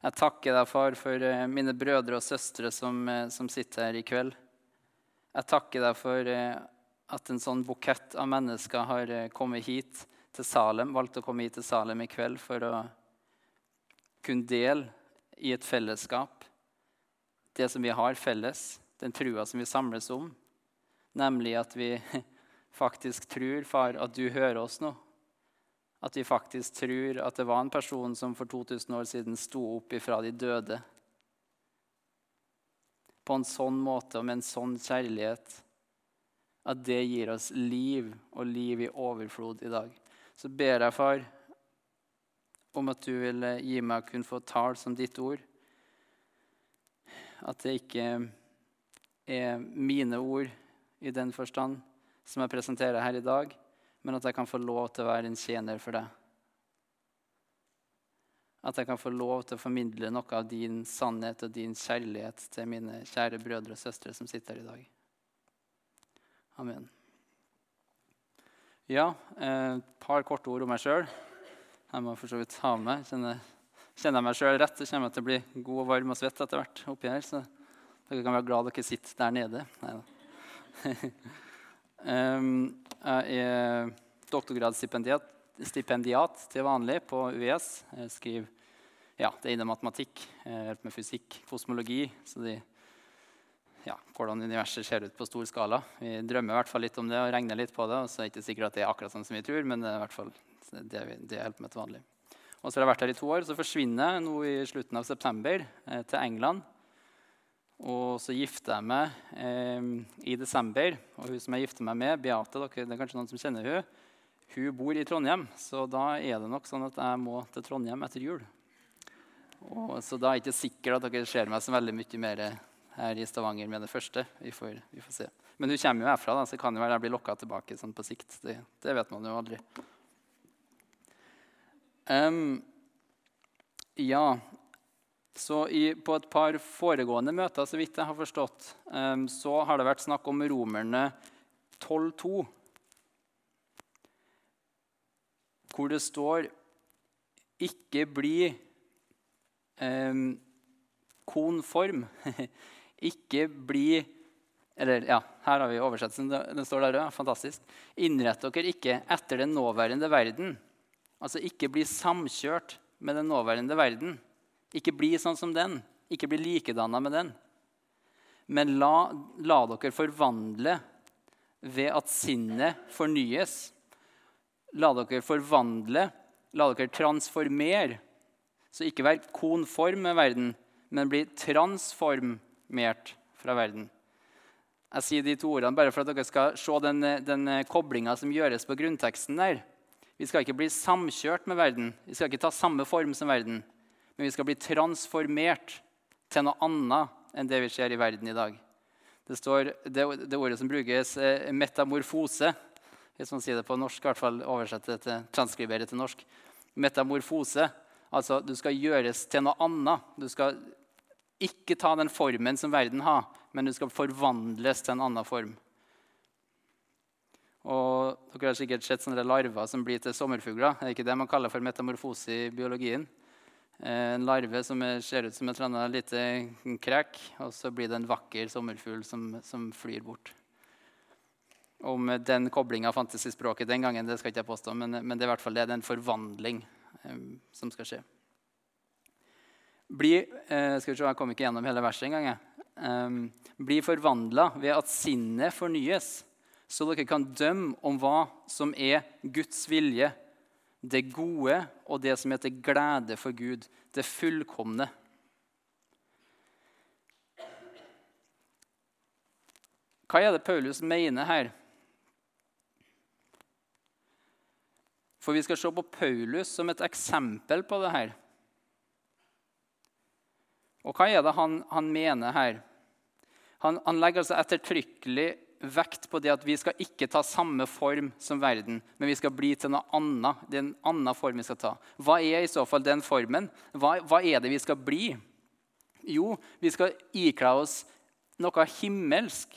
Jeg takker deg, far, for eh, mine brødre og søstre som, eh, som sitter her i kveld. Jeg takker deg for eh, at en sånn bukett av mennesker har kommet hit til Salem, valgt å komme hit til Salem i kveld for å kunne dele i et fellesskap det som vi har felles, den trua som vi samles om, nemlig at vi faktisk tror, far, at du hører oss nå. At vi faktisk tror at det var en person som for 2000 år siden sto opp ifra de døde. På en sånn måte og med en sånn kjærlighet at det gir oss liv og liv i overflod i dag. Så ber jeg, far, om at du vil gi meg å kunne få tale som ditt ord. At det ikke er mine ord i den forstand som jeg presenterer her i dag, men at jeg kan få lov til å være en tjener for deg. At jeg kan få lov til å formidle noe av din sannhet og din kjærlighet til mine kjære brødre og søstre som sitter her i dag. Amen. Ja, et eh, par korte ord om meg sjøl. Jeg må for så vidt ha med Kjenner, kjenner jeg meg sjøl rett, så kommer jeg til å bli god og varm og svett etter hvert. oppi her, Så dere kan være glad dere sitter der nede. Neida. Um, jeg er doktorgradsstipendiat til vanlig på UiS. Jeg skriver ja, det er inne matematikk, jeg med fysikk, kosmologi. Så de, ja, hvordan universet ser ut på stor skala. Vi drømmer i hvert fall litt om det og regner litt på det. og så er det ikke sikkert at det er akkurat sånn som vi tror, men det er i hvert fall det, det jeg holder med til vanlig. Og så har jeg vært her i to år, så forsvinner jeg nå i slutten av september eh, til England og så gifter jeg meg eh, i desember. Og hun som jeg gifter meg med, Beate, dere, det er kanskje noen som kjenner hun, hun bor i Trondheim. Så da er det nok sånn at jeg må til Trondheim etter jul. Og, så da er det ikke sikkert at dere ser meg så veldig mye mer her i Stavanger med det første. Vi får, vi får se. Men hun kommer jo herfra, da, så kan jo være jeg blir lokka tilbake sånn på sikt. Det, det, vet man jo aldri. Um, ja, så i, På et par foregående møter så vidt jeg har forstått, så har det vært snakk om Romerne 12,2, hvor det står 'ikke bli eh, konform'. ikke bli Eller ja, her har vi oversettelsen. Den står der òg. Fantastisk. Innrett dere ikke etter den nåværende verden. Altså ikke bli samkjørt med den nåværende verden. Ikke bli sånn som den. Ikke bli likedanna med den. Men la, la dere forvandle ved at sinnet fornyes. La dere forvandle, la dere transformere. Så ikke vær konform med verden, men bli transformert fra verden. Jeg sier de to ordene bare for at dere skal se den, den koblinga som gjøres på grunnteksten der. Vi skal ikke bli samkjørt med verden. Vi skal ikke ta samme form som verden men vi skal bli transformert til noe annet enn det vi ser i verden i dag. Det, står, det, det ordet som brukes, er metamorfose. Hvis man sier det på norsk, i hvert fall oversette det til, transkribere til norsk. Metamorfose. Altså, du skal gjøres til noe annet. Du skal ikke ta den formen som verden har, men du skal forvandles til en annen form. Og dere har sikkert sett sånne larver som blir til sommerfugler. Det er ikke det man kaller for metamorfose i biologien. Eh, en larve som ser ut som et lite krek, og så blir det en vakker sommerfugl som, som flyr bort. Om den koblinga fantes i språket den gangen, det skal ikke jeg påstå, men, men det er i hvert fall det, det er en forvandling eh, som skal skje. Bli, eh, skal vi se, Jeg kom ikke gjennom hele verset engang. Eh, bli forvandla ved at sinnet fornyes, så dere kan dømme om hva som er Guds vilje det gode og det som heter glede for Gud, det fullkomne. Hva er det Paulus mener her? For vi skal se på Paulus som et eksempel på det her. Og hva er det han, han mener her? Han, han legger altså ettertrykkelig vekt på det at vi skal ikke ta samme form som verden, men vi skal bli til noe annet. Det er en annen form vi skal ta. Hva er i så fall den formen? Hva, hva er det vi skal bli? Jo, vi skal ikle oss noe himmelsk,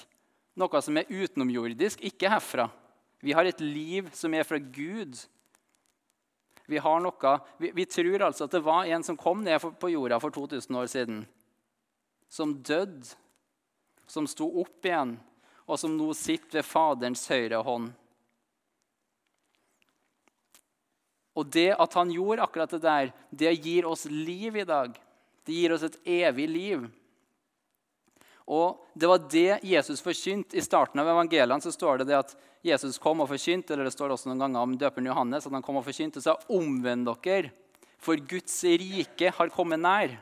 noe som er utenomjordisk, ikke herfra. Vi har et liv som er fra Gud. Vi, har noe, vi, vi tror altså at det var en som kom ned på jorda for 2000 år siden. Som døde, som sto opp igjen, og som nå sitter ved Faderens høyre hånd. Og det at han gjorde akkurat det der, det gir oss liv i dag. Det gir oss et evig liv. Og Det var det Jesus forkynte. I starten av evangeliene så står det, det at Jesus kom og forkynte, eller det står også noen ganger om døperen Johannes, at han kom og forkynte og sa omvend dere, for Guds rike har kommet nær.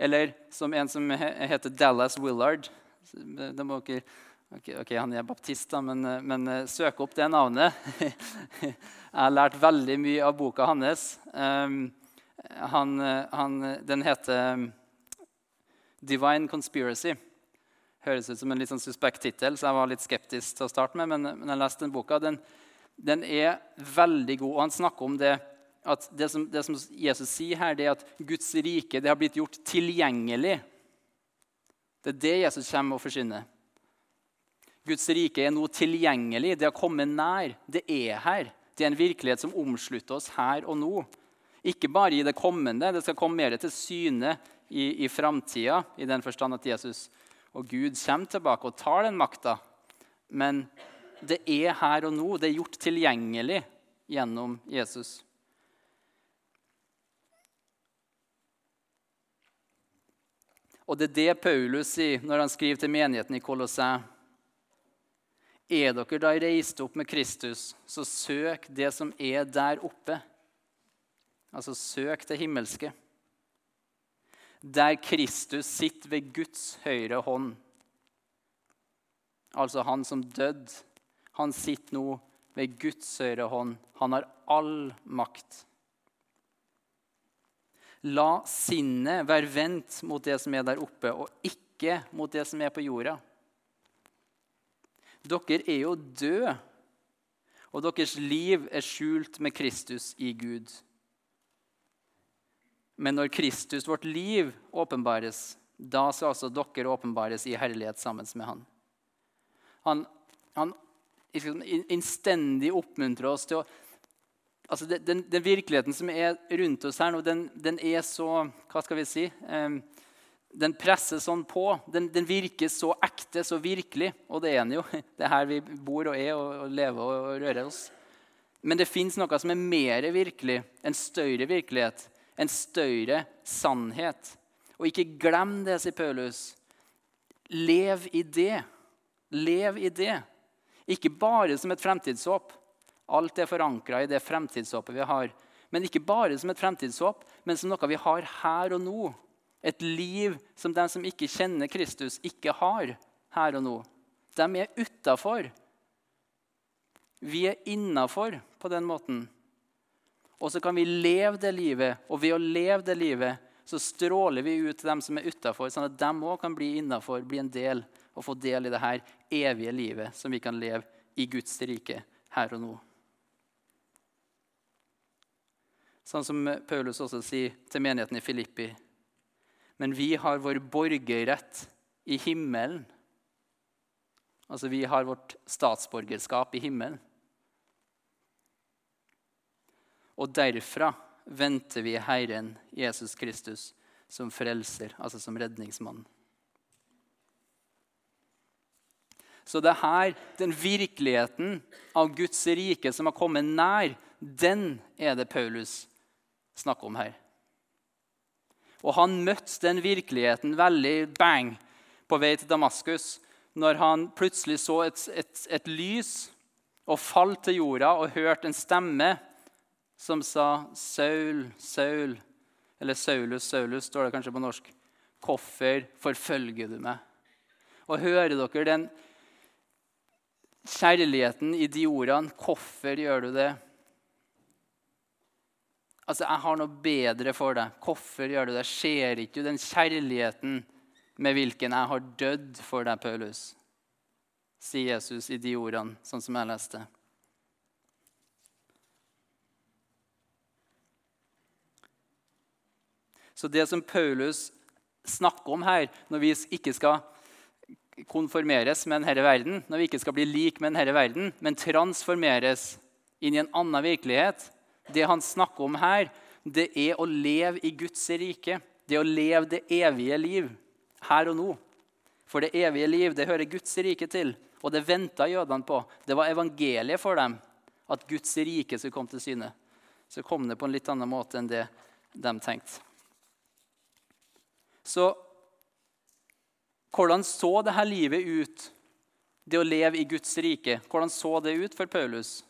Eller som en som heter Dallas Willard det må dere, okay, ok, Han er baptist, da, men, men eh, søk opp det navnet. Jeg har lært veldig mye av boka hans. Um, han, han, den heter 'Divine Conspiracy'. Høres ut som en litt sånn suspekt tittel, så jeg var litt skeptisk til å starte med. Men, men jeg leste den boka. Den, den, er veldig god. og Han snakker om det at det som, det som, Jesus sier her, det er at Guds rike det har blitt gjort tilgjengelig. Det er det Jesus kommer og forsyner. Guds rike er nå tilgjengelig. Det har kommet nær. Det er her. Det er en virkelighet som omslutter oss her og nå. Ikke bare i det kommende. Det skal komme mer til syne i, i framtida, i den forstand at Jesus og Gud kommer tilbake og tar den makta. Men det er her og nå. Det er gjort tilgjengelig gjennom Jesus. Og det er det Paulus sier når han skriver til menigheten i Kolosseum. Er dere da reist opp med Kristus, så søk det som er der oppe. Altså søk det himmelske. Der Kristus sitter ved Guds høyre hånd. Altså han som døde. Han sitter nå ved Guds høyre hånd. Han har all makt. La sinnet være vendt mot det som er der oppe, og ikke mot det som er på jorda. Dere er jo døde, og deres liv er skjult med Kristus i Gud. Men når Kristus, vårt liv, åpenbares, da skal altså dere åpenbares i herlighet sammen med Han. Han, han innstendig oppmuntrer oss til å altså den, den, virkeligheten som er rundt oss her nå, den, den er så Hva skal vi si? Um, den presser sånn på. Den, virker så ekte, så virkelig. Og det er den jo. Det er her vi bor og er og, og lever og, og rører oss. Men det fins noe som er mer virkelig, en større virkelighet, en større sannhet. Og ikke glem det, sier Paulus. Lev i det. Lev i det. Ikke bare som et fremtidshåp, Alt er forankra i det fremtidshåpet vi har. Men ikke bare som et fremtidshåp, men som noe vi har her og nå. Et liv som de som ikke kjenner Kristus, ikke har her og nå. De er utafor. Vi er innafor på den måten. Og så kan vi leve det livet, og ved å leve det livet så stråler vi ut til dem som er utafor, sånn at de òg kan bli innafor, bli en del og få del i det her evige livet som vi kan leve i Guds rike her og nå. Sånn som Paulus også sier til menigheten i Filippi. Men vi har vår borgerrett i himmelen. Altså vi har vårt statsborgerskap i himmelen. Og derfra venter vi Herren Jesus Kristus som frelser, altså som redningsmann. Så det her, den virkeligheten av Guds rike som har kommet nær, den er det Paulus snakker om her. Og han møtte den virkeligheten veldig bang på vei til Damaskus når han plutselig så et, et, et lys og falt til jorda og hørte en stemme som sa 'Saul, Saul' Eller 'Saulus, Saulus', står det kanskje på norsk. 'Hvorfor forfølger du meg?' Og hører dere den kjærligheten i de ordene? 'Hvorfor gjør du det?' Altså, 'Jeg har noe bedre for deg. Hvorfor gjør du det?' Ser ikke du den kjærligheten med hvilken jeg har dødd for deg, Paulus? Sier Jesus i de ordene, sånn som jeg leste. Så det som Paulus snakker om her, når vi ikke skal konformeres med denne verden, når vi ikke skal bli lik med denne verden, men transformeres inn i en annen virkelighet, Det han snakker om her, det er å leve i Guds rike. Det å leve det evige liv her og nå. For det evige liv det hører Guds rike til, og det venta jødene på. Det var evangeliet for dem at Guds rike skulle komme til syne. Så kom det på en litt annen måte enn det de tenkte. Så hvordan så dette livet ut, det å leve i Guds rike? Hvordan så det ut for Paulus?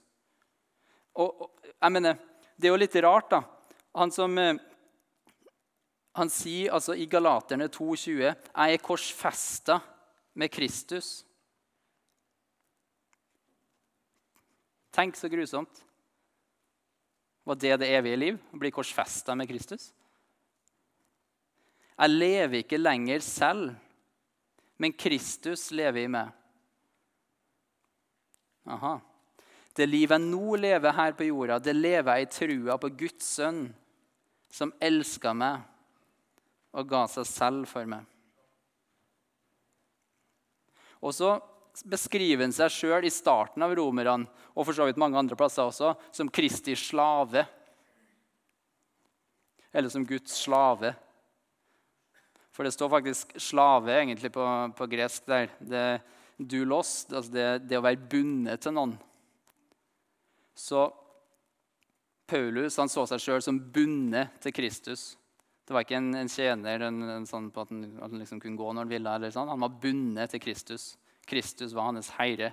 Og, jeg mener, Det er jo litt rart, da. Han som eh, han sier altså i Galaterne 2,20.: Jeg er korsfesta med Kristus. Tenk så grusomt. Var det det evige liv? Å bli korsfesta med Kristus? Jeg lever ikke lenger selv, men Kristus lever i meg. Aha. Det livet jeg nå lever her på jorda, det lever jeg i trua på Guds sønn, som elska meg og ga seg selv for meg. Og så beskriver han seg sjøl i starten av romerne og for så vidt mange andre plasser også, som Kristi slave. Eller som Guds slave. For det står faktisk 'slave' egentlig på, på gresk der. Det, dulos, altså det, det å være bundet til noen. Så Paulus han så seg sjøl som bundet til Kristus. Det var ikke en, en tjener en, en sånn på at han, at han liksom kunne gå når han ville. eller sånn. Han var bundet til Kristus. Kristus var hans herre.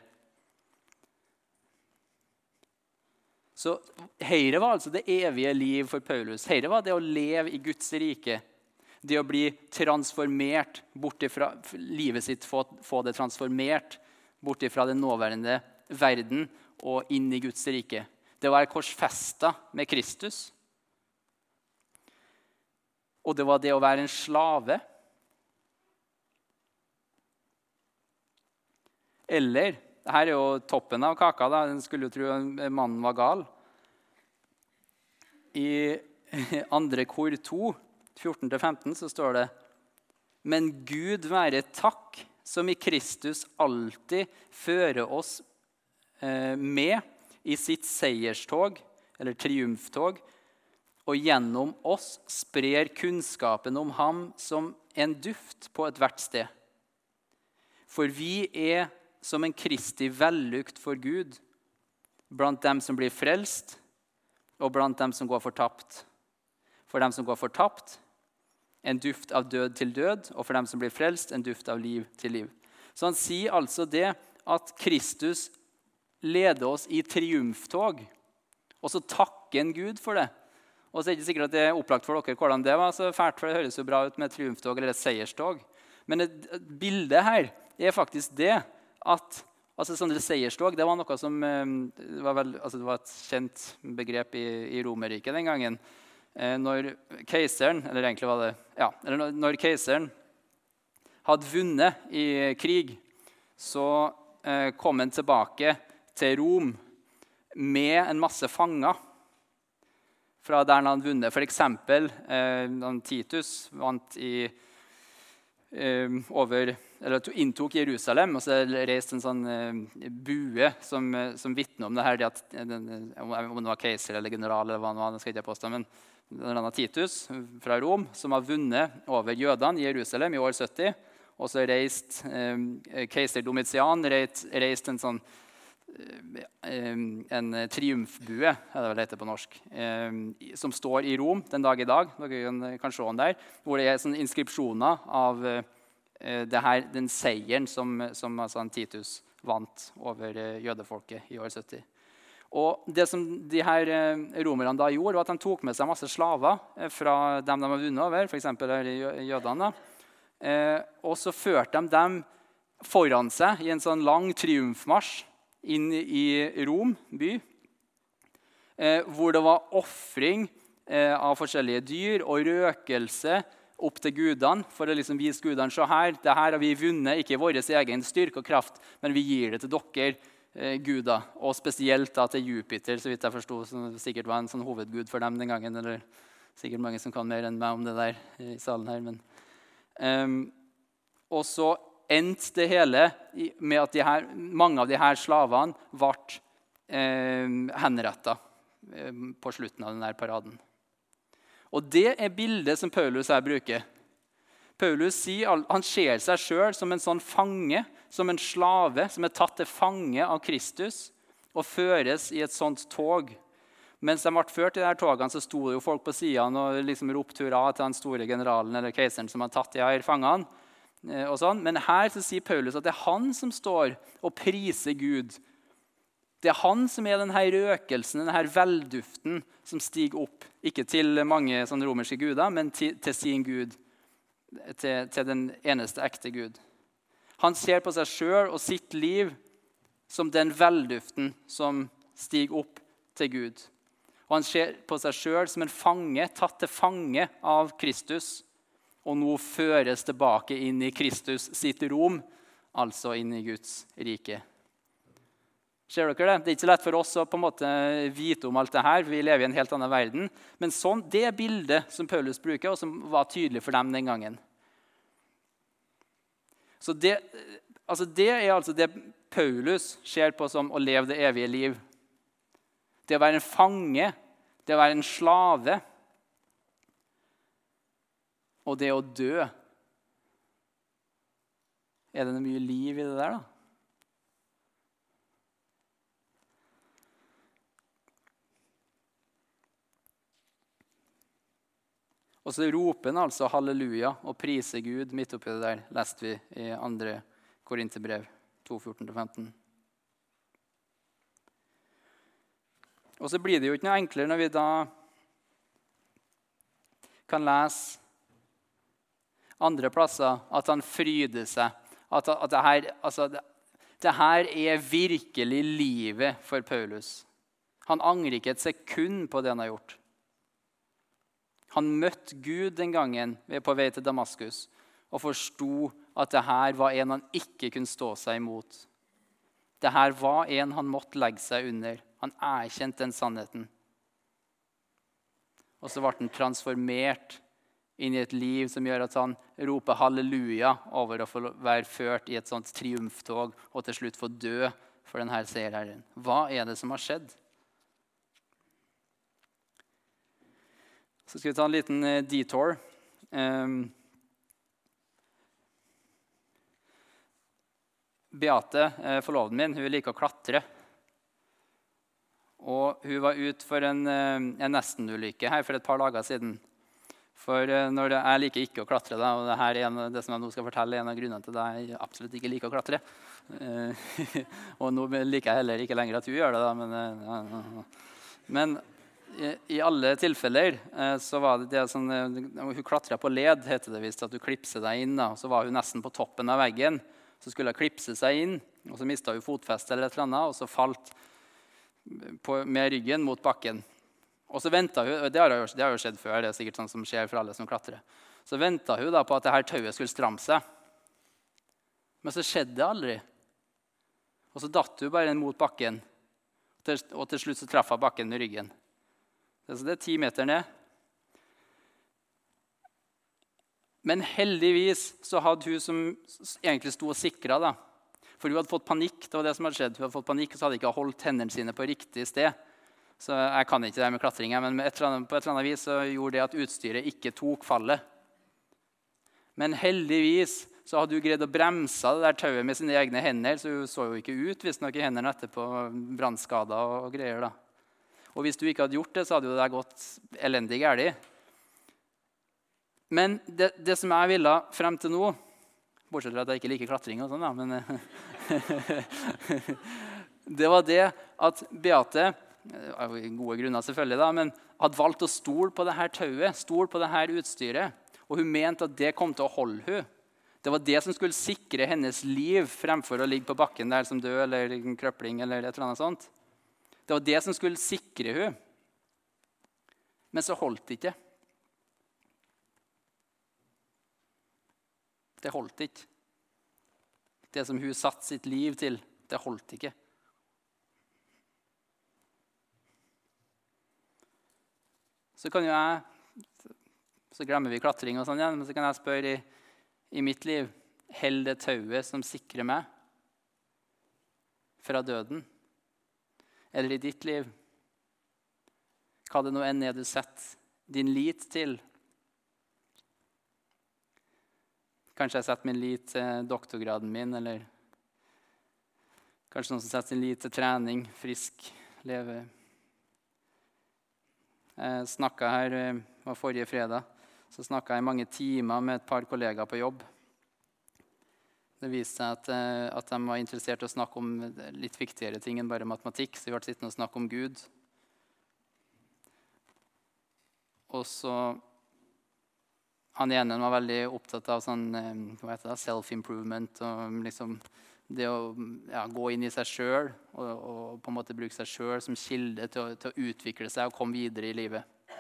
Så Høyre var altså det evige liv for Paulus. Høyre var det å leve i Guds rike. Det å bli transformert bort ifra livet sitt, få, få det transformert bort ifra den nåværende verden og inn i Guds rike. Det å være korsfesta med Kristus. Og det var det å være en slave. Eller her er jo toppen av kaka. da, En skulle jo tro mannen var gal. I andre kor 2, 14-15, så står det Men Gud være takk, som i Kristus alltid fører oss med i sitt seierstog, eller triumftog, og gjennom oss sprer kunnskapen om ham som en duft på ethvert sted. For vi er som en Kristi vellukt for Gud blant dem som blir frelst, og blant dem som går fortapt. For dem som går fortapt, en duft av død til død, og for dem som blir frelst, en duft av liv til liv. Så han sier altså det at Kristus lede oss i triumftog. Og så takke en Gud for det. Og så er det ikke sikkert at det er opplagt for dere hvordan det var så fælt, for det høres jo bra ut med triumftog eller et seierstog. Men et, bilde her er faktisk det at altså sånne seierstog det var noe som eh, det var, vel, altså det var et kjent begrep i, i Romerriket den gangen. Eh, når keiseren eller egentlig var det, ja, eller når keiseren hadde vunnet i krig, så eh, kom han tilbake til Rom med en masse fanger fra der han hadde vunnet. F.eks. Eh, Titus vant i, eh, over, eller inntok Jerusalem. og Så reiste en sånn eh, bue som, eh, som vitner om det her, at, den, om det var keiser eller general. eller hva det var, skal ikke påstå, men denne Titus fra Rom, som har vunnet over jødene i Jerusalem i år 70. Og så reiste eh, keiser Domitian reist, reist en sånn Eh, en triumfbue, er det vel heter på norsk, eh, som står i Rom den dag i dag. Dere kan se den der, Hvor det er sånne inskripsjoner av eh, her, den seieren som, som altså Titus vant over jødefolket i år 70. Og det som de her Romerne da gjorde, var at de tok med seg masse slaver fra dem de hadde vunnet over, f.eks. jødene. Og så førte de dem foran seg i en sånn lang triumfmarsj inn i Rom by, eh, hvor det var ofring eh, av forskjellige dyr og røkelse opp til gudene for å liksom vise gudene se her, det her har vi vunnet, ikke i vår egen styrke og kraft, men vi gir det til dere, eh, guder. Og spesielt da til Jupiter, så vidt jeg forsto, som sikkert var en sånn hovedgud for dem den gangen. eller sikkert mange som kan mer enn meg om det der i salen her. Men, um, og så endte det hele med at her, mange av her slavene ble eh, henretta eh, på slutten av denne paraden. Og Det er bildet som Paulus her bruker. Paulus sier, han ser seg sjøl som en sånn fange, som en slave, som er tatt til fange av Kristus og føres i et sånt tog. Mens de ble ført i de togene, så sto det jo folk på sidene og liksom ropte hurra til den store generalen eller keiseren som hadde tatt de her fangene. Eh, sånn. Men her sier Paulus at det er han som står og priser Gud det er han som er denne røkelsen, denne velduften, som stiger opp. Ikke til mange romerske guder, men til, til sin Gud. Til, til, den eneste ekte Gud. Han ser på seg sjøl og sitt liv som den velduften som stiger opp til Gud. Og han ser på seg sjøl som en fange, tatt til fange av Kristus, og nå føres tilbake inn i Kristus sitt rom, altså inn i Guds rike. Ser dere Det Det er ikke lett for oss å på en måte vite om alt det her. Vi lever i en helt annen verden. Men sånn, det bildet som Paulus bruker, og som var tydelig for dem den gangen. Så det, altså det er altså det Paulus ser på som å leve det evige liv. Det å være en fange, det å være en slave og det å dø. Er det mye liv i det der, da? Og så roper han altså halleluja og priser Gud midt oppi det der, leste vi i 2. Korinterbrev 2.14-15. Og så blir det jo ikke noe enklere når vi da kan lese andre plasser at han fryder seg. At, at det, her, altså, det, det her er virkelig livet for Paulus. Han angrer ikke et sekund på det han har gjort. Han møtte Gud den gangen på vei til Damaskus og forsto at det her var en han ikke kunne stå seg imot. Det her var en han måtte legge seg under. Han erkjente den sannheten. Og så ble han transformert inn i et liv som gjør at han roper halleluja over å få være ført i et sånt triumftog og til slutt få dø for denne seierherren. Hva er det som har skjedd? Så skal vi ta en liten eh, detour. Um, Beate, eh, forloveden min, hun liker å klatre. Og hun var ute for en, eh, en nestenulykke her for et par dager siden. For når det, Jeg liker ikke å klatre, da, og det, en, det som jeg nå skal fortelle, er en av grunnene til at jeg absolutt ikke liker å klatre. og nå liker jeg heller ikke lenger at hun gjør det, da, men, men i alle tilfeller eh, så var det, det sånn, eh, Hun klatra på led, heter det visst. At du klipser deg inn. Da. Så var hun nesten på toppen av veggen. Så skulle hun klipse seg inn, og så mista hun fotfestet, eller et eller annet, og så falt på, med ryggen mot bakken. Og så hun, det har, jo, det har jo skjedd før, det er sikkert sånn som skjer for alle som klatrer. Så venta hun da på at det her tauet skulle stramme seg. Men så skjedde det aldri. Og så datt hun bare mot bakken. Og til slutt så traff hun bakken med ryggen. Så det er ti meter ned. Men heldigvis så hadde hun som egentlig sto og sikra da. For hun hadde fått panikk. det var det som hadde skjedd. Hun hadde fått panikk, og så hadde hun ikke holdt hendene sine på riktig sted. Så jeg kan ikke det med klatring, men på et eller annet vis så gjorde det at utstyret ikke tok fallet. Men heldigvis så hadde hun greid å bremse det der tauet med sine egne hender, så hun så jo ikke ut visstnok i hendene etterpå, brannskader og greier. da. Og hvis du ikke hadde gjort det, så hadde jo det gått elendig galt. Men det, det, som jeg ville frem til nå Bortsett fra at jeg ikke liker klatring, og sånn, da, men Det var det at Beate av gode grunner selvfølgelig da, men hadde valgt å stole på dette tauet, stole på dette utstyret. Og hun mente at det kom til å holde hun. Det var det som skulle sikre hennes liv fremfor å ligge på bakken der som død eller en krøpling. eller et eller annet sånt. Det var det som skulle sikre hun. Men så holdt det ikke. Det holdt ikke. Det som hun satte sitt liv til, det holdt ikke. Så kan jo jeg Så glemmer vi klatring, og sånn igjen, men så kan jeg spørre i, i mitt liv Holder det tauet som sikrer meg fra døden? eller i ditt liv? Hva det nå enn er du setter din lit til. Kanskje jeg setter min lit til doktorgraden min, eller kanskje noen som setter sin lit til trening, frisk, leve. Jeg snakka her det var forrige fredag, så snakka jeg i mange timer med et par kollegaer på jobb. Det viste seg at, eh, at, de var interessert i å snakke om litt viktigere ting enn bare matematikk. Så vi ble sittende og snakke om Gud. Og så Han ene var veldig opptatt av sånn, eh, self-improvement. og liksom det å ja, gå inn i seg sjøl og, og, på en måte bruke seg sjøl som kilde til å, til å, utvikle seg og komme videre i livet.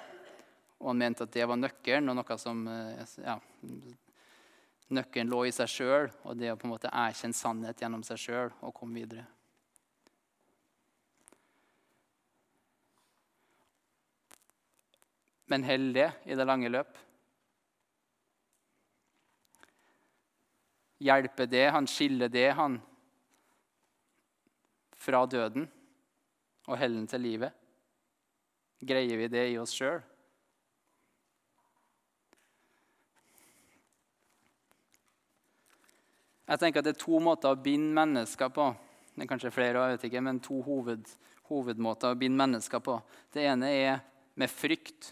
Og han mente at det var nøkkelen, og noe som eh, ja, Nøkkelen lå i seg sjøl, og det å på en måte erkjenne sannhet gjennom seg sjøl og komme videre. Men holder det i det lange løp? Hjelper det han, skiller det han fra døden og hellen til livet? Greier vi det i oss sjøl? Jeg tenker at Det er to måter å binde mennesker på. Det er kanskje flere, jeg vet ikke, men to hoved, hovedmåter å binde mennesker på. Det ene er med frykt.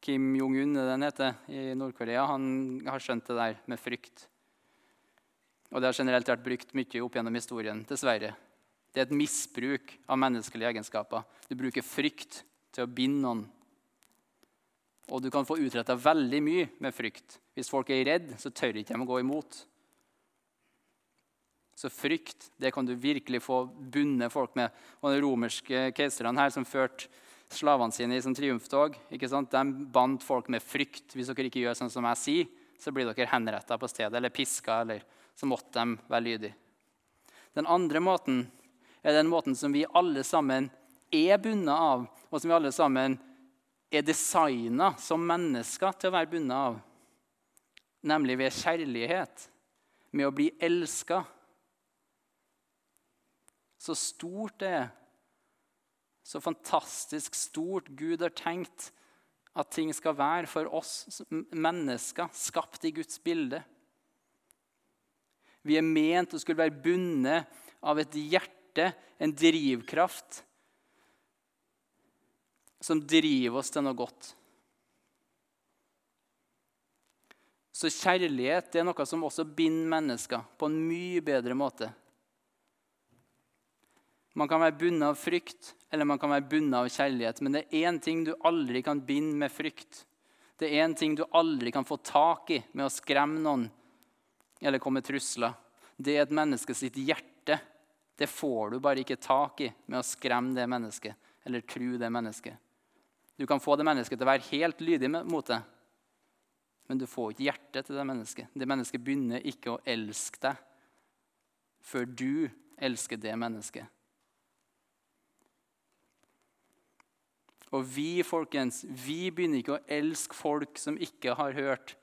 Kim Jong-un den heter, i Nord-Korea, han har skjønt det der med frykt. Og Det har generelt vært brukt mye opp gjennom historien, dessverre. Det er et misbruk av menneskelige egenskaper. Du bruker frykt til å binde noen. Og du kan få utretta veldig mye med frykt. Hvis folk er redd, så tør ikke de å gå imot. Så frykt det kan du virkelig få bundet folk med. Og De romerske keiserne her som førte slavene sine i triumftog, ikke sant? de bandt folk med frykt. Hvis dere ikke gjør sånn som jeg sier, så blir dere henretta på stedet eller piska. eller så måtte de være lydige. Den andre måten er den måten som vi alle sammen er bundet av, og som vi alle sammen er designa som mennesker til å være bundet av. Nemlig ved kjærlighet, med å bli elska så stort det er. Så fantastisk stort Gud har tenkt at ting skal være for oss mennesker, skapt i Guds bilde. Vi er ment å skulle være bundet av et hjerte, en drivkraft, som driver oss til noe godt. Så kjærlighet er noe som også binder mennesker på en mye bedre måte man kan være bundet av frykt, eller man kan være bundet av kjærlighet. Men det er én ting du aldri kan binde med frykt. Det er én ting du aldri kan få tak i med å skremme noen eller komme trusler. Det er et menneske sitt hjerte. Det får du bare ikke tak i med å skremme det mennesket eller tro det mennesket. Du kan få det mennesket til å være helt lydig mot det, men du får ikke hjertet til det mennesket. Det mennesket begynner ikke å elske deg før du elsker det mennesket. Og vi folkens, vi begynner ikke å elske folk som ikke har hørt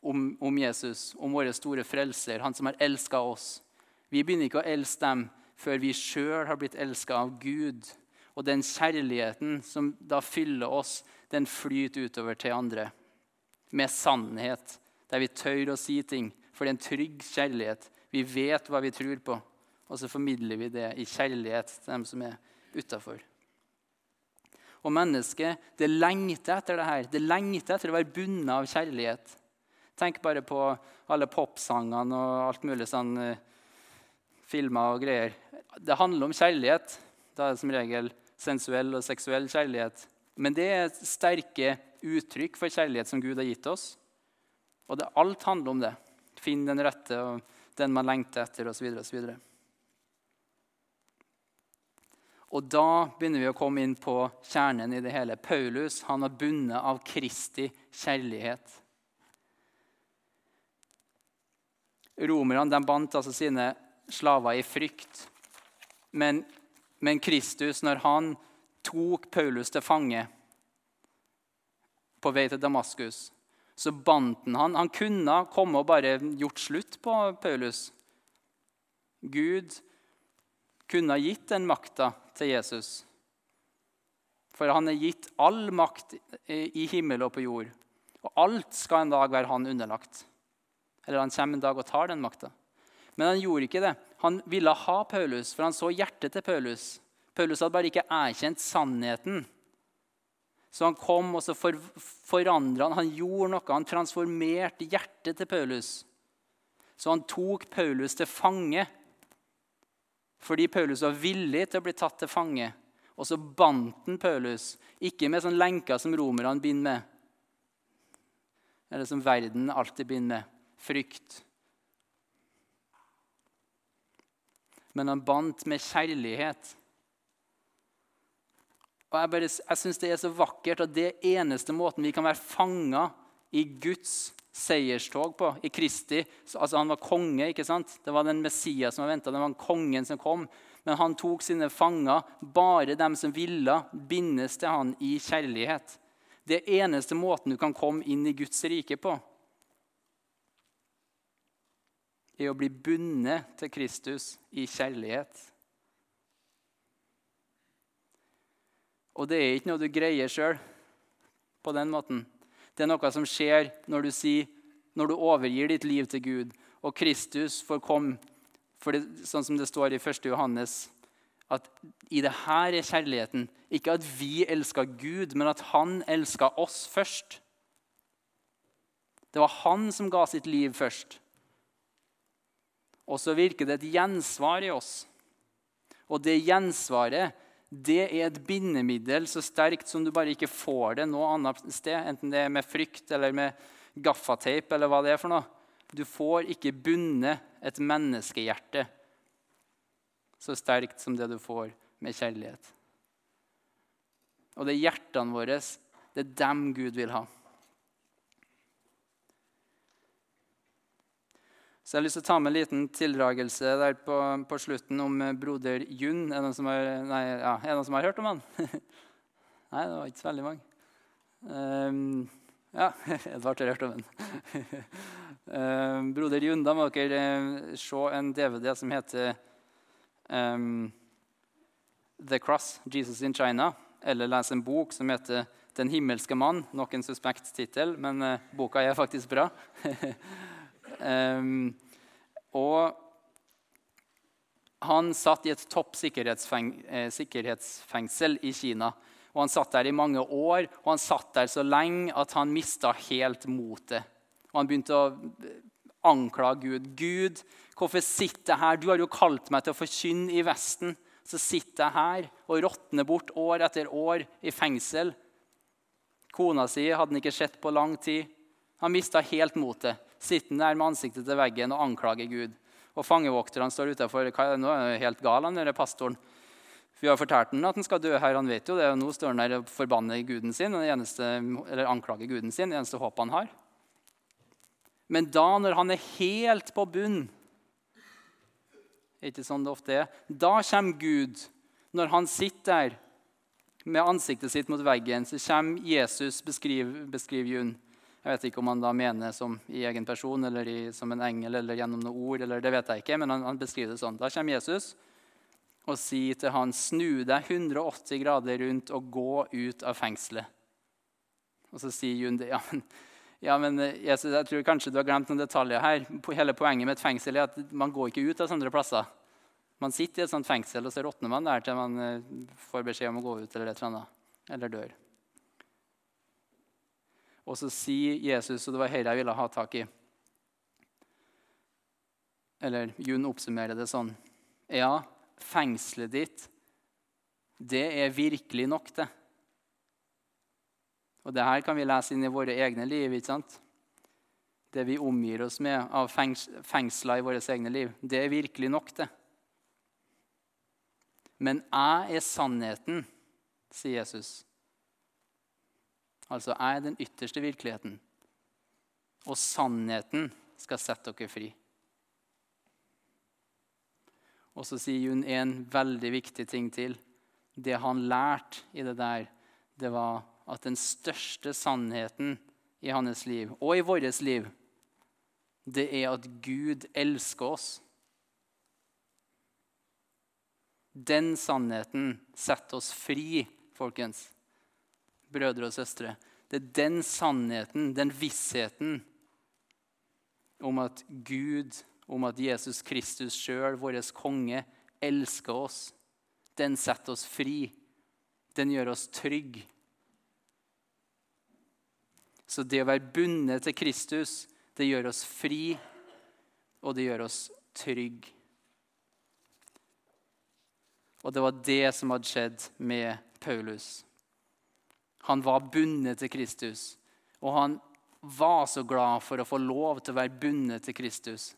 om, om Jesus, om våre store frelser, han som har elska oss. Vi begynner ikke å elske dem før vi sjøl har blitt elska av Gud. Og den kjærligheten som da fyller oss, den flyter utover til andre. Med sannhet, der vi tør å si ting. For det er en trygg kjærlighet. Vi vet hva vi tror på, og så formidler vi det i kjærlighet til dem som er utafor. Og mennesket det lengter etter det her. Det lengter etter å være bundet av kjærlighet. Tenk bare på alle popsangene og alt mulig sånn uh, filmer og greier. Det handler om kjærlighet. Da er det som regel sensuell og seksuell kjærlighet. Men det er sterke uttrykk for kjærlighet som Gud har gitt oss. Og det, alt handler om det. Finn den rette og den man lengter etter, osv. Og da begynner vi å komme inn på kjernen i det hele. Paulus han er bundet av Kristi kjærlighet. Romerne bandt altså sine slaver i frykt. Men, men Kristus, når han tok Paulus til fange på vei til Damaskus, så bandt han han. Han kunne komme og bare gjort slutt på Paulus. Gud kunne gitt den makta til Jesus. For han er gitt all makt i himmel og på jord. Og alt skal en dag være han underlagt. Eller han kommer en dag og tar den makta. Men han gjorde ikke det. Han ville ha Paulus, for han så hjertet til Paulus. Paulus hadde bare ikke erkjent sannheten. Så han kom og så for, forandra han. Han gjorde noe. Han transformerte hjertet til Paulus. Så han tok Paulus til fange fordi Paulus var villig til å bli tatt til fange. Og så bandt han Paulus, ikke med sånne lenker som romerne binder med, eller som verden alltid binder med frykt. Men han bandt med kjærlighet. Og Jeg, bare, jeg syns det er så vakkert at det eneste måten vi kan være fanga i Guds seierstog på. I Kristi, altså Han var konge. ikke sant? Det var den Messias som var venta. Det var kongen som kom. Men han tok sine fanger, bare dem som ville, bindes til han i kjærlighet. Det eneste måten du kan komme inn i Guds rike på. Er å bli bundet til Kristus i kjærlighet. Og det er ikke noe du greier sjøl på den måten. Det er noe som skjer når du, sier, når du overgir ditt liv til Gud, og Kristus får komme. For det, sånn som det står i 1. Johannes, at i det her er kjærligheten. Ikke at vi elsker Gud, men at han elsker oss først. Det var han som ga sitt liv først. Og så virker det et gjensvar i oss. Og det gjensvaret det er et bindemiddel så sterkt som du bare ikke får det noe annet sted. Enten det er med frykt eller med gaffateip eller hva det er for noe. Du får ikke bundet et menneskehjerte så sterkt som det du får med kjærlighet. Og det er hjertene våre, det er dem Gud vil ha. Så jeg har lyst til å ta med en liten tildragelse der på, på slutten om eh, broder Jun. Er det noen som har, ja, noen som har hørt om han? nei, det var ikke så veldig mange. Um, ja, Edvard har hørt om han. um, broder Jun, da må dere uh, se en DVD som heter um, The Cross, Jesus in China. Eller lese en bok som heter Den himmelske mann. Nok en suspekt tittel, men uh, boka er faktisk bra. Um, og han satt i et topp eh, sikkerhetsfengsel i Kina. Og Han satt der i mange år, og han satt der så lenge at han mista helt motet. Og Han begynte å anklage Gud. 'Gud, hvorfor sitter jeg her? Du har jo kalt meg til å forkynne i Vesten.' Så sitter jeg her og råtner bort år etter år i fengsel. Kona si hadde han ikke sett på lang tid. Han mista helt motet sittende der med ansiktet til veggen og anklager Gud. Og fangevokterne står utafor. Nå er han helt gal, han denne pastoren. Vi har fortalt ham at han skal dø her. Han vet jo det, og Nå står han der og forbanner guden sin, eneste, eller anklager guden sin. Det eneste håpet han har. Men da, når han er helt på bunn ikke sånn det ofte er, Da kommer Gud. Når han sitter der med ansiktet sitt mot veggen, så kommer Jesus, beskriver beskriv Jun. Jeg vet ikke om han da mener som i egen person eller i, som en engel eller gjennom noen ord. eller det vet jeg ikke, Men han, han beskriver det sånn. Da kommer Jesus og sier til han, snu deg 180 grader rundt og gå ut av fengselet. Og så sier Jun det. Ja, men, ja, men Jesus, jeg tror kanskje du har glemt noen detaljer her. Hele poenget med et fengsel er at man går ikke ut av sånne plasser. Man sitter i et sånt fengsel, og så råtner man der til man eh, får beskjed om å gå ut eller et eller annet. Eller dør. Og så sier Jesus, og det var dette jeg ville ha tak i Eller Jun oppsummerer det sånn. Ja, fengselet ditt, det er virkelig nok, det. Og det her kan vi lese inn i våre egne liv. ikke sant? Det vi omgir oss med av fengsler i våre egne liv, det er virkelig nok, det. Men jeg er sannheten, sier Jesus. Altså jeg er den ytterste virkeligheten. Og sannheten skal sette dere fri. Og så sier Jun en veldig viktig ting til. Det han lærte i det der, det var at den største sannheten i hans liv, og i vårt liv, det er at Gud elsker oss. Den sannheten setter oss fri, folkens. Brødre og søstre. Det er den sannheten, den vissheten om at Gud, om at Jesus Kristus sjøl, vår konge, elsker oss. Den setter oss fri. Den gjør oss trygge. Så det å være bundet til Kristus, det gjør oss fri, og det gjør oss trygge. Og det var det som hadde skjedd med Paulus. Han var bundet til Kristus, og han var så glad for å få lov til å være bundet til Kristus.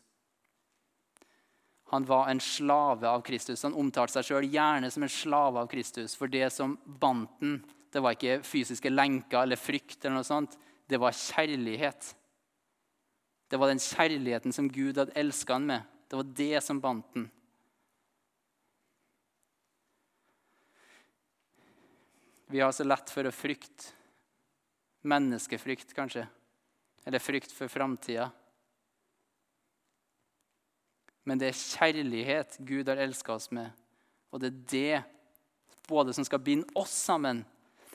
Han var en slave av Kristus. Han omtalte seg sjøl gjerne som en slave av Kristus. For det som bandt den, det var ikke fysiske lenker eller frykt. eller noe sånt. Det var kjærlighet. Det var den kjærligheten som Gud hadde elska ham med. Det var det som bandt den. Vi har så lett for å frykte. Menneskefrykt, kanskje. Eller frykt for framtida. Men det er kjærlighet Gud har elska oss med. Og det er det både som skal binde oss sammen.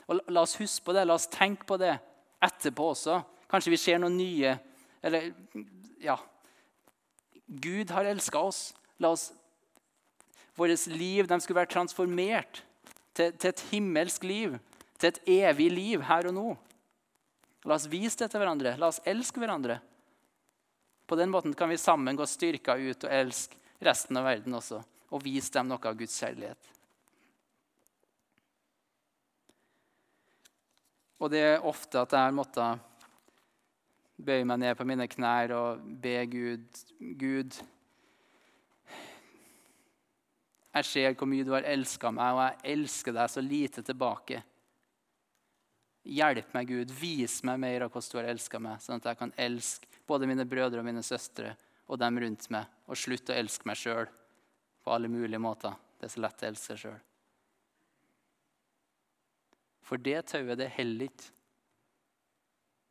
Og La oss huske på det, la oss tenke på det etterpå også. Kanskje vi ser noe nye. Eller ja Gud har elska oss. La oss Vårt liv de skulle være transformert til, til et himmelsk liv. Til et evig liv her og nå. La oss vise det til hverandre. La oss elske hverandre. På den måten kan vi sammen gå styrka ut og elske resten av verden også. Og vise dem noe av Guds kjærlighet. Og det er ofte at jeg har måttet bøye meg ned på mine knær og be Gud Gud, jeg ser hvor mye du har elska meg, og jeg elsker deg så lite tilbake. Hjelp meg, Gud. Vis meg mer av hvordan du har elska meg, sånn at jeg kan elske både mine brødre og mine søstre og dem rundt meg, og slutte å elske meg sjøl på alle mulige måter. Det er så lett å elske seg sjøl. For det tauet, det holder ikke.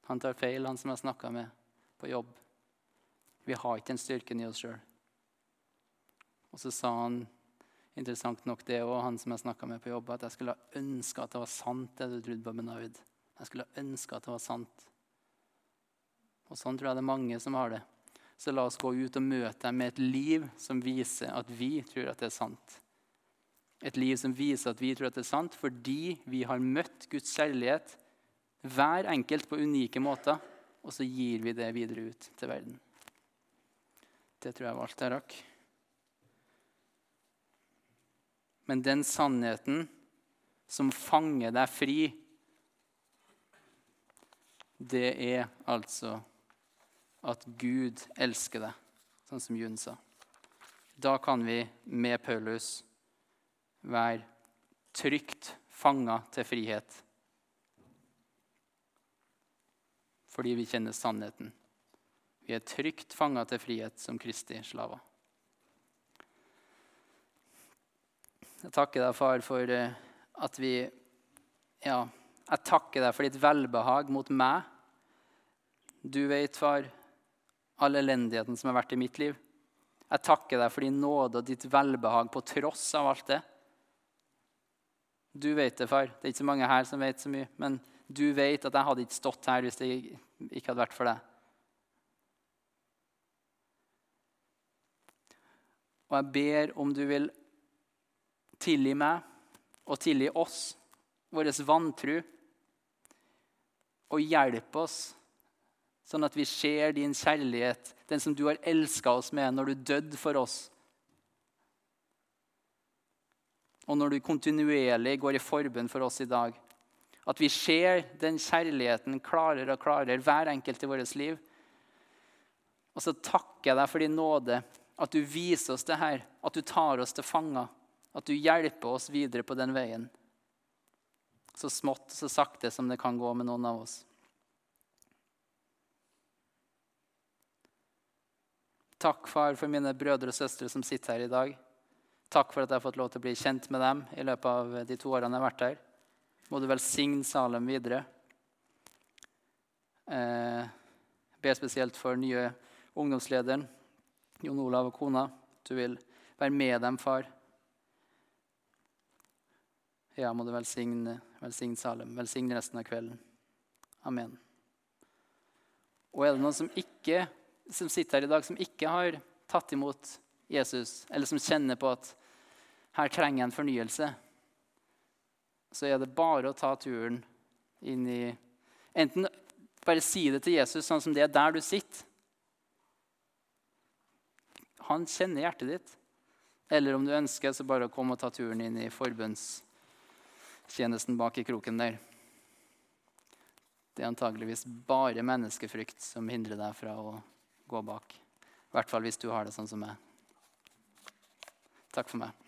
Han tar feil, han som jeg snakka med på jobb. Vi har ikke den styrken i oss sjøl. Og så sa han interessant nok det òg, han som jeg snakka med på jobb, at jeg skulle ha ønska at det var sant, det du trodde på Benaud. Jeg skulle ha ønska at det var sant. Og Sånn tror jeg det er mange som har det. Så la oss gå ut og møte dem med et liv som viser at vi tror at det er sant. Et liv som viser at vi tror at det er sant fordi vi har møtt Guds kjærlighet, hver enkelt på unike måter, og så gir vi det videre ut til verden. Det tror jeg var alt jeg rakk. Men den sannheten som fanger deg fri, det er altså at Gud elsker deg, sånn som Jun sa. Da kan vi med Paulus være trygt fanga til frihet. Fordi vi kjenner sannheten. Vi er trygt fanga til frihet som Kristi slaver. Jeg takker deg, far, for eh, at vi Ja, jeg takker deg for ditt velbehag mot meg. Du vet, far, all elendigheten som har vært i mitt liv. Jeg takker deg for din nåde og ditt velbehag på tross av alt det. Du vet det, far. Det er ikke så mange her som vet så mye. Men du vet at jeg hadde ikke stått her hvis det ikke hadde vært for deg. Og jeg ber om du vil Tilgi meg og tilgi oss, vår vantro, og hjelp oss sånn at vi ser din kjærlighet, den som du har elska oss med når du døde for oss. Og når du kontinuerlig går i forbønn for oss i dag. At vi ser den kjærligheten klarere og klarere hver enkelt i vårt liv. Og så takker jeg deg for din nåde, at du viser oss det her, at du tar oss til fanger. At du hjelper oss videre på den veien. Så smått og så sakte som det kan gå med noen av oss. Takk, far, for mine brødre og søstre som sitter her i dag. Takk for at jeg har fått lov til å bli kjent med dem i løpet av de to årene jeg har vært her. Må du velsigne Salem videre. Eh, be spesielt for nye ungdomslederen, Jon Olav og kona. Du vil være med dem, far. Ja, må du velsigne, velsigne Salem. Velsigne resten av kvelden. Amen. Og er det noen som, ikke, som sitter her i dag som ikke har tatt imot Jesus, eller som kjenner på at her trenger jeg en fornyelse, så er det bare å ta turen inn i Enten bare si det til Jesus sånn som det er der du sitter. Han kjenner hjertet ditt. Eller om du ønsker, så bare å komme og ta turen inn i forbønnstjenesten bak i kroken der. Det er antageligvis bare menneskefrykt som hindrer deg fra å gå bak. I hvert fall hvis du har det sånn som meg. Takk for meg.